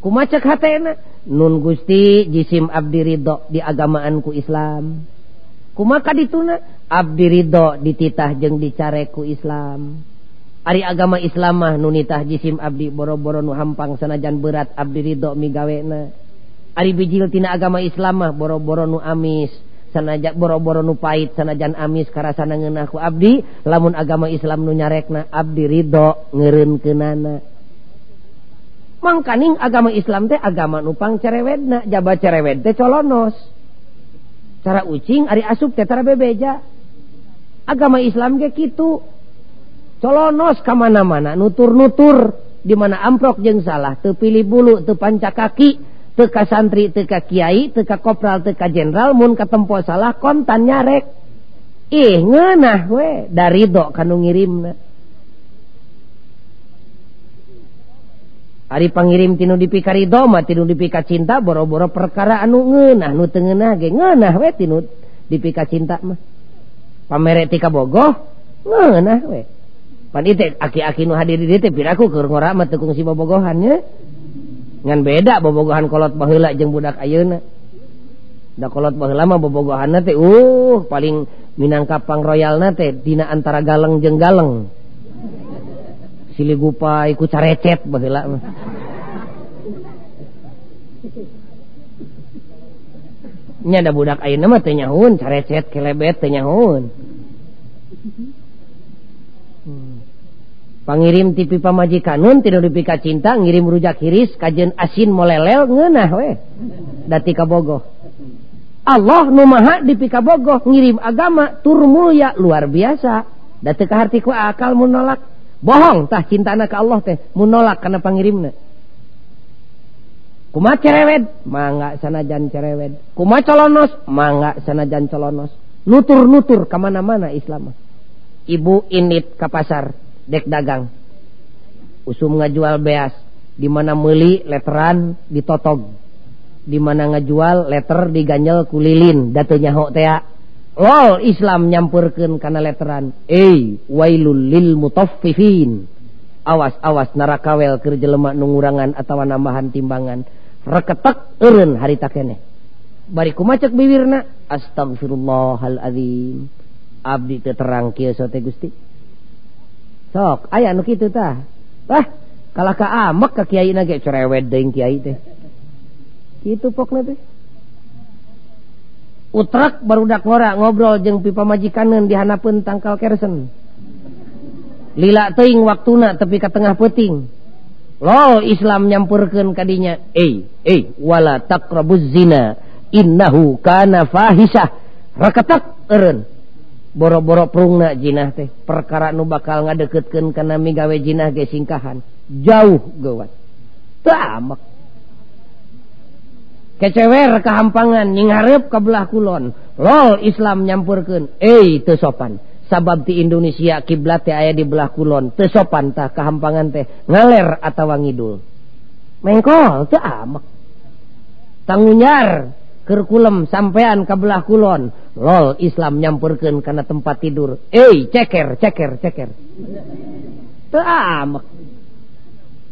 Ku macet hatena nun Gusti jisim abdi ridho di agamaanku Islam. Kumaka dituna Abdi Ridho dititah jeng dicareku Islam. Ari agama Islamah nunitah jisim Abdi boro-boro nu hampang sanajan berat Abdi Ridho migawena Ari bijil tina agama Islamah boro-boro nu amis sanajan boro-boro nu pahit sanajan amis karasana ngeunah ku abdi lamun agama Islam nu nyarekna abdi ridho ngeureunkeunana mangkaning agama Islam teh agama nupang cerewedna jaba cerewed teh colonos. Cara ucing ari asup teh tara bebeja. agama Islam ge gitu colonos kemana-mana nutur-nutur di mana amprok jeng salah. Tepilih bulu tepanca kaki teka santri teka Kyai teka kopral teka Jenderal mun ketempo salah kontan nyarek. Ih ngenah we dari dok kanu ngirim hari pengirim tinu dipikaridoma tinu dipika cinta boro-boro perkara anu ngenah nu tengenah ge ngenah we tinu dipika cinta mah. pamere tika bogoh ngeunah we Pani teh aki-aki nu hadir di teh piraku keur ngorama tekung si bobogohannya. Ngan beda bobogohan kolot baheula jeung budak ayeuna. Da kolot baheula mah bobogohanna teh uh paling minangkapang royalna teh dina antara galeng jeung galeng. Siligupai iku carecet baheula mah. nyada budak ayeuna mah teu nyaun carecet kelebet teu nyaun hmm. pangirim tipi pamajikanun tidak dipika cinta ngirim rujak hiris kajen asin molelel ngenah we. Dati kabogoh Allah nu maha dipika bogoh ngirim agama tur mulya luar biasa. Dati ka akal mun nolak. Bohong tah cintana ka Allah teh mun nolak kana pangirimna. kuma cerewed mangga sanajan cerewed kuma colonos mangga sanajan colonos. Nutur-nutur kemana-mana Islam. Ibu init ke pasar dek dagang. Usum ngajual beas dimana meli letteran ditotog di mana ngajual letter diganjel kulilin datunya hotea lol Islam nyampurkan karena letteran eh wailul lil mutaffifin. awas-awas narakawel ke jelemak nungurangan atau nambahan timbangan. Reketak eureun harita kene. Bariku macek bibirna astagfirullahalazim abdi teu terang kieu sote Gusti. Sok aya anu kitu tah. Wah kalaka amek ka kiai na ge cerewet deung kiai teh. Kitu pokna teh. Utrak barudak ngora ngobrol jeung pipa majikaneun dihanapeun tangkal kersen. lila teing waktuna tapi ka tengah peting lo Islam nyampurkeun kadinya. Eh eh wala taqrabuz zina. Innahu kana fahisah. Rakatak eureun. Boro-boro perungna jinah teh. Perkara nu bakal ngadeketkeun kana migawe jinah ge singkahan. Jauh gawat tamak. Kecewer kehampangan ninghareup ka belah kulon. Lol Islam nyampurkeun. Eh teu sopan. sabab di Indonesia kiblat teh aya di belah kulon. Teu sopan tah kahampangan teh. Ngaler atawa ngidul. Mengkol teu amek. Tangunyar keur kulem sampean ka belah kulon. Lol Islam nyampurkeun kana tempat tidur. Eh ceker ceker ceker. Teu amek.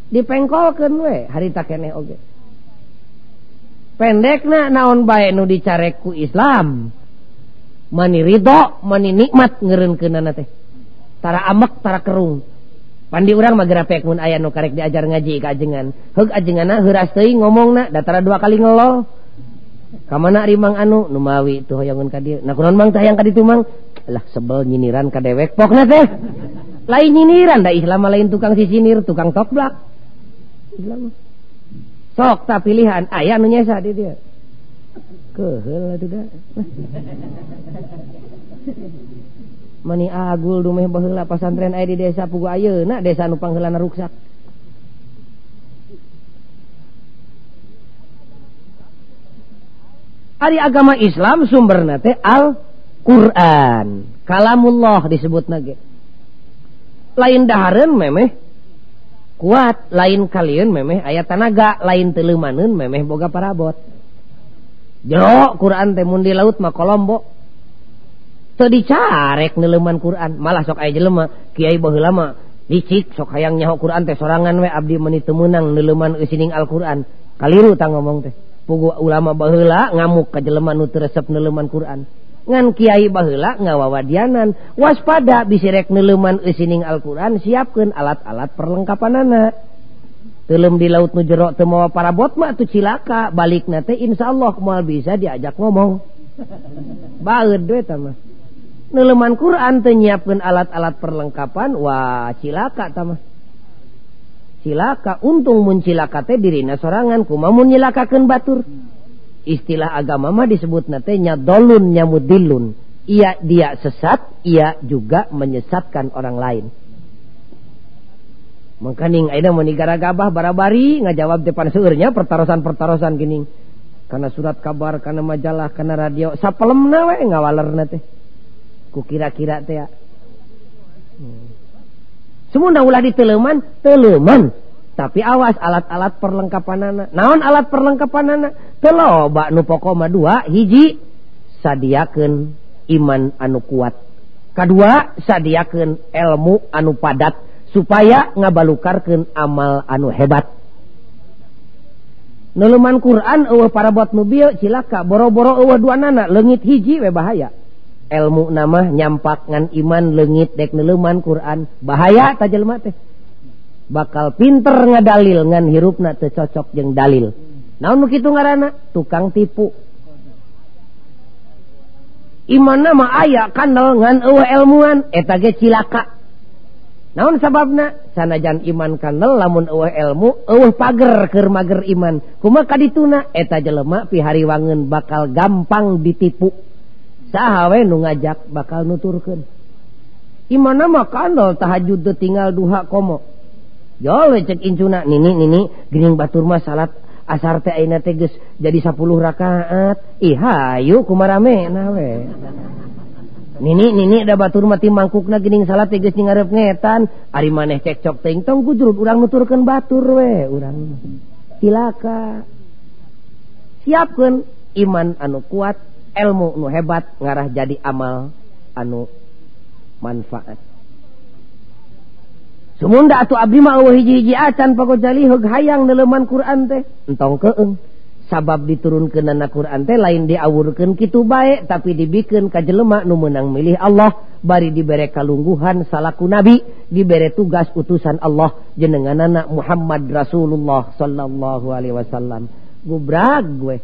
Dipengkolkeun we harita keneh oge. Pendekna naon bae nu dicareku Islam? mani Ridho mani nikmat ngerenkenana teh. Tara amek tara kerung. Pandi urang magrapek mun aya nu karek diajar ngaji ka ajengan. Heug ajengana heuras teuing ngomongna da datara dua kali ngelo. Kamana rimang anu numawi tuh hoyangun ka dieu nah kunaon mang tayang ka ditu mang? Lah sebel nyiniran ka dewek pokna teh. Lain nyiniran da islam lain tukang sisinir tukang tokblak islam sok tak pilihan aya nu nyesa di dieu mani agul dumeh baheula pasantren aya di desa pugu ayeuna desa nu pangheulana ruksak Ari agama Islam sumberna teh Al Quran kalamullah disebut nage lain dahareun memeh kuat lain kalian memeh ayat tanaga lain telemanun memeh boga parabot jero Quran temun di laut mah kolombo. Tuh dicarek neleman Quran malah sok aya jelema Kyai baheula lama. Dicik sok hayang nyaho Quran teh sorangan we abdi meni temenang neleman eusining Al-Quran. Kaliru tang ngomong teh. Pugu ulama bahula ngamuk ke jelema nu resep neleman Quran. Ngan Kiai bahula ngawawadianan waspada bisirek neleman eusining Al-Quran siapkan alat-alat perlengkapan anak telum di laut nu jero teu mawa parabot mah tu cilaka. Balik nate insyaallah moal bisa diajak ngomong. Baeud we mah. Neleman Quran tenyiapkan alat-alat perlengkapan wah cilaka tamah cilaka untung muncilaka teh dirina sorangan kuma munyilakakan batur. Istilah agama mah disebut nate nyadolun nyamudilun. Ia dia sesat ia juga menyesatkan orang lain makaning aina meni gara-gabah barabari ngajawab depan seurnya pertarosan-pertarosan gini. Karena surat kabar karena majalah karena radio sapelem nawe ngawaler teh. Ku kira-kira teh hmm. semua ulah di teleman teleman. Tapi awas alat-alat perlengkapan anak naon alat perlengkapan anak teloba nu pokoma dua hiji sadiakan iman anu kuat. Kedua sadiakan ilmu anu padat. supaya ngabalukarkan amal anu hebat. Neluman Quran uh para buat mobil cilaka boro-boro uh dua nana legit hiji we bahaya. Ilmu nama nyampak ngan iman legit dek neleman Quran bahaya tajal mate bakal pinter ngadalil ngan hirupna teu cocok jeung dalil. Naon kitu ngaranna? Tukang tipu. Iman nama aya kandel ngan eueuh ilmuan eta ge cilaka. naon sababna? Sanajan iman kan lamun ilmu keur mager iman. Kumaha dituna eta jelema pihariwangeun bakal gampang ditipu. Sahwe nu ngajak bakal nuturken Imana makanol tahajud tinggal duha komo. Jole cek incuna nini nini gening baturma salat asar teh ayeuna teh geus jadi 10 rakaat. Ih hayu kumarame nawe. Nini nini da batur mati mangkukna gening salat teges ni ngarep ngetan. Ari maneh cekcok teng tong gujrut urang nuturkeun batur we urang. Silaka siapkeun iman anu kuat ilmu nu hebat ngarah jadi amal anu manfaat. Sumunda atuh abdi mah eueuh hiji-hiji acan pago heug hayang neleman Quran teh entong keung sabab diturun ke nana Quran teh lain diawurkan kitu baik tapi dibikin ka jelema nu menang milih Allah. Bari diberre kalungguhan salahku nabi diberre tugas utusan Allah. Jenengan anak Muhammad Rasulullah Shallallahu Alaihi Wasallam. Gubrag gue.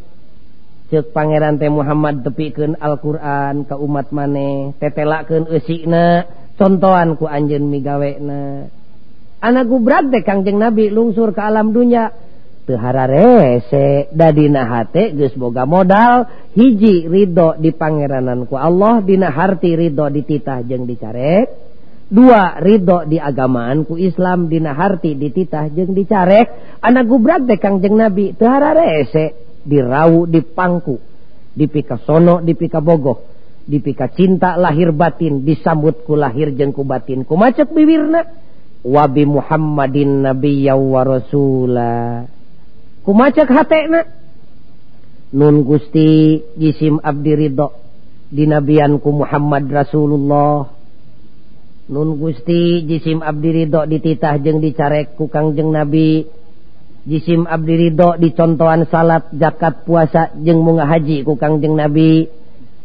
Cek Pangeran teh Muhammad tepiken Alquran ke umat maneh tetelaken contohan ku Anjen migawena anak gubrag deh Kangjeng nabi lungsur ke alam dunya. Tehararese dadina hate geus boga modal hiji ridho di pangerananku Allah dina harti ridho dititah jeung dicarek dua ridho di agamaan ku Islam dina harti dititah jeung dicarek anak gubrak deh kangjeng Nabi tehararese dirau di pangku sono pikasono di bogoh dipika cinta lahir batin disambutku lahir jengku batinku macet bibirna. Wabi Muhammadin nabiyaw wa rasula. kumacak hatna nun Gusti jisim Abdiridho di nabianku Muhammad Rasulullah. Nun Gusti jisim Abdiridho dititah jeng dicarek ku Kangjeng Nabi. Jisim Abdiridho dicontohan salat jakat puasa jeng munga haji ku Kangjeng Nabi.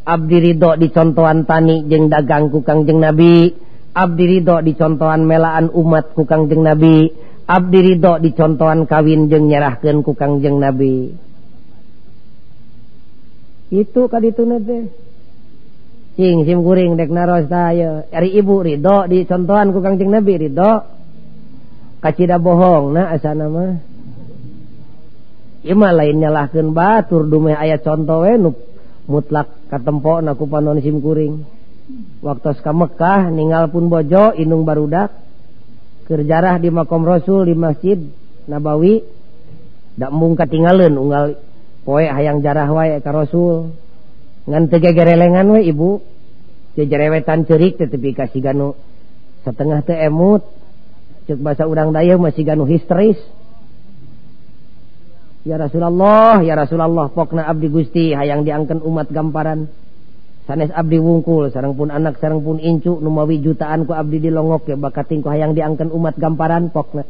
Abdiridho dicontohan tani jeng dagang ku Kangjeng Nabi. Abdiridho dicontohan melaan umat ku Kangjeng Nabi. Abdi Ridho dicontohan kawin jeng nyerahkan ku Kangjeng Nabi. Itu ka itu sing sim kuring dek naros tayo. Ari ibu Ridho dicontohan ku Kangjeng Nabi Ridho. Kacida bohong na asana mah. Ima lain nyalahkan batur dumeh ayat contoh we nu mutlak katempo naku panon sim kuring. Waktu ka Mekah ninggal pun bojo inung barudak. kerjarah di makom Rasul di masjid Nabawi. Dak mung katingaleun unggal poe hayang jarah wae ka Rasul. Ngan teu gegerelengan we ibu. Teu jerewetan teu tetapi kasih ganu setengah teu emut cek bahasa urang daya masih ganu histeris. Ya Rasulullah, ya Rasulullah, pokna abdi Gusti hayang diangkan umat gamparan. sanes Abdi wungkul sarang pun anak sarang pun incu numawi jutaan ku Abdi dilongok ya bakatingku hayang diangkan umat gamparan pokna.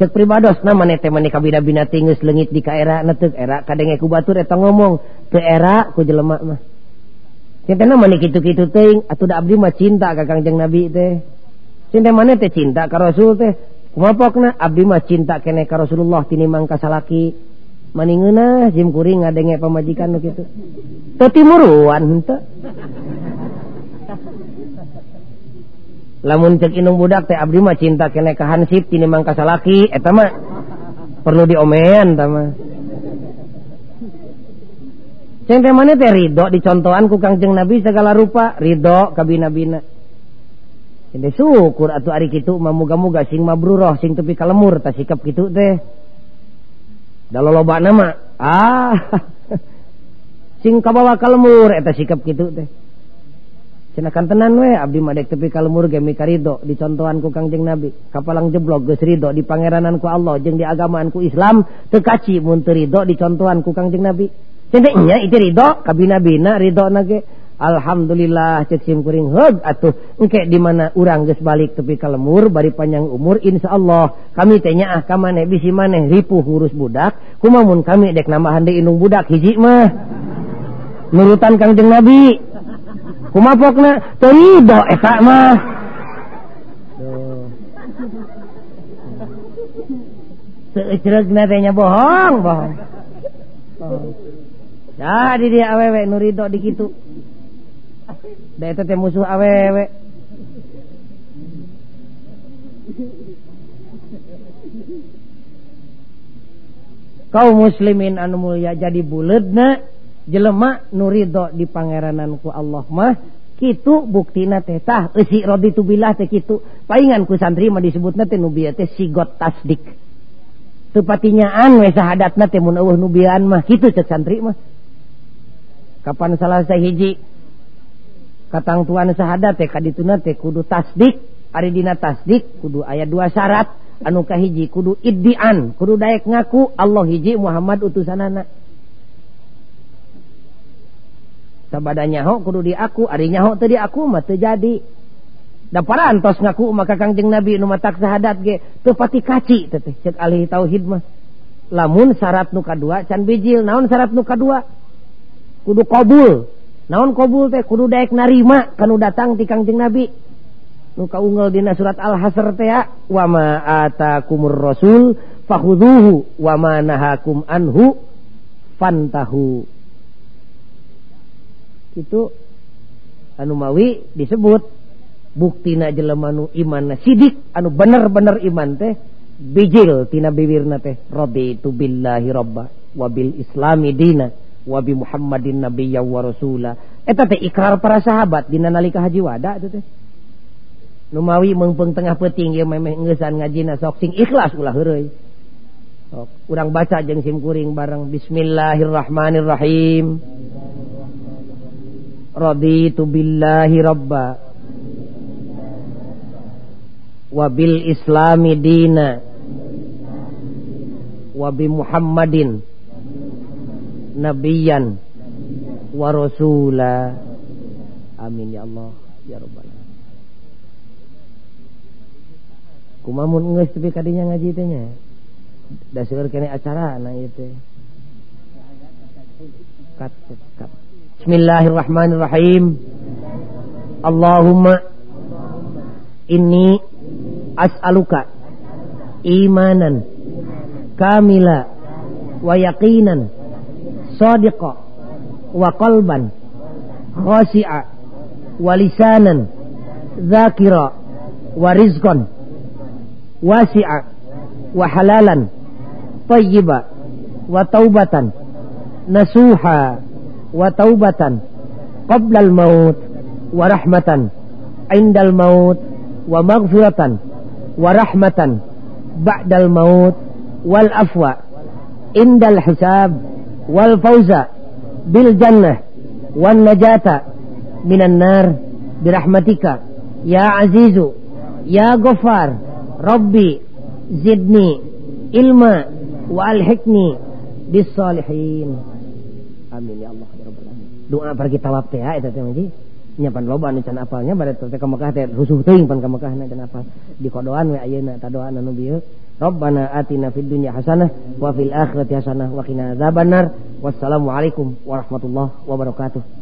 Cek pribados na teh maneh kabina bina tingus lengit di kaera netek era kadenge ku batur eta ngomong ke era ku jelema mah cinta na kitu-kitu teuing atuh da abdi mah cinta ka Kangjeng Nabi teh. Cinta maneh teh cinta ka Rasul teh? Kumapokna abdi mah cinta kene ka Rasulullah tinimang ka salaki. maninguna Jimkuring ngadenge pemajikan gitu tapi muruan lamun cek inung budak teh abdi mah cinta kene ka hansip tinimang ka salaki eta mah perlu diomean tama mah. teh mana teh ridho dicontohan ku kangjeng nabi segala rupa. Ridho kabina-bina ini syukur atuh ari kitu mah muga-muga sing mabruroh sing tepi kalemur ta sikap kitu teh. dalam loba nama ah. Sing kabawa kalmur. Eta sikap gitu teh. Cenakan tenan we abdi madek tepi kalmur ge mikarido dicontohan ku kangjeng nabi. Kapalang jeblok geus rido di pangeranan ku Allah jeung di agamaan ku Islam teu kaci mun teu rido dicontohan ku kangjeng nabi. Cenah nya itu rido kabina-bina Ridho nage Alhamdulillah ceksimkuring hug atuh. Engke di mana urang geus balik tepi ka lemur bari panjang umur insyaallah. Kami teh ah ka maneh bisi maneh ripuh ngurus budak. Kumamun kami dek nambahan di indung budak hiji mah? Nurutan kangjeng Nabi. Kumapokna terido eta mah. Seucerugna teh bohong, bohong. bohong. Nah, di dia awewe nurido di kitu. musuh awewe kau muslimin anu mulia jadi buledna jelema nurido di pangerananku Allah mah kitu buktina teh tah eusi raditu billah teh kitu. Paingan ku santri mah disebutna teh nubia teh sigot tasdik. Tepatinyaan we sahadatna teh mun eueuh nubiaan mah kitu cek santri mah. Kapan salah sahiji? katang tuan teh TK dituna teh kudu tasdik ari dina tasdik kudu aya dua syarat. Anu kahiji kudu iddian kudu daek ngaku Allah hiji Muhammad utusanana. Sabadanyahok kudu diaku ari nyaho teu diaku mah teu jadi. Da para antos ngaku maka Kangjeng Nabi nu matak sahadat ge tepati kaci teh cek ahli tauhid mah. Lamun syarat nu kadua can bijil naon syarat nu kadua? Kudu qabul naon qbul teh? Kudu Daek narima. Kanu datang ti Kangjeng nabi. Nu unggal dina surat al-hasr teh wama atakumur rasul fakhuduhu. Wama nahakum anhu fantahu. Itu anu mawi disebut buktina jelemanu iman sidik anu bener-bener iman teh bijil tina bibirna teh. Raditu billahi robba wabil islami dina. wabi Muhammadin nabiya wa rasula. Eta teh ikrar para sahabat dina nalika haji wada itu teh. Numawi mengpeng tengah peting ieu memeh ngeusan ngajina sok sing ikhlas ulah heureuy. Sok urang baca jeung sim kuring bareng bismillahirrahmanirrahim. Raditu billahi rabba. Wa bil islami dina. Wa bi muhammadin. Nabiyan wa rasula. Amin ya Allah. Ya rabbal kumamun geus tapi kadinya ngaji teh nya? Da seueur kene acara na ieu teh. Kat kat. Bismillahirrahmanirrahim. Allahumma inni as'aluka imanan kamila wa yaqinan صادقا وقلبا خاشعا ولسانا ذاكرا ورزقا واسعا وحلالا طيبا وتوبة نسوحا وتوبة قبل الموت ورحمة عند الموت ومغفرة ورحمة بعد الموت والأفوى عند الحساب wal fauza bil jannah wan najata بالجنة والنجاة من النار. برحمتك ya عزيز يا غفار ربي زدني علما وألحقني بالصالحين. amin ya Allah ya Rabbal Alamin doa pergi tawab teh ya eta teh mah nya pan loba nu can apalnya bade teh ka Mekah teh rusuh teuing pan ka Mekah na can apal. Di kodoan we ayeuna ta doa anu bieu. Rabbana atina fid dunya hasanah wa fil akhirati hasanah wa qina adzabannar. Wassalamualaikum warahmatullahi wabarakatuh.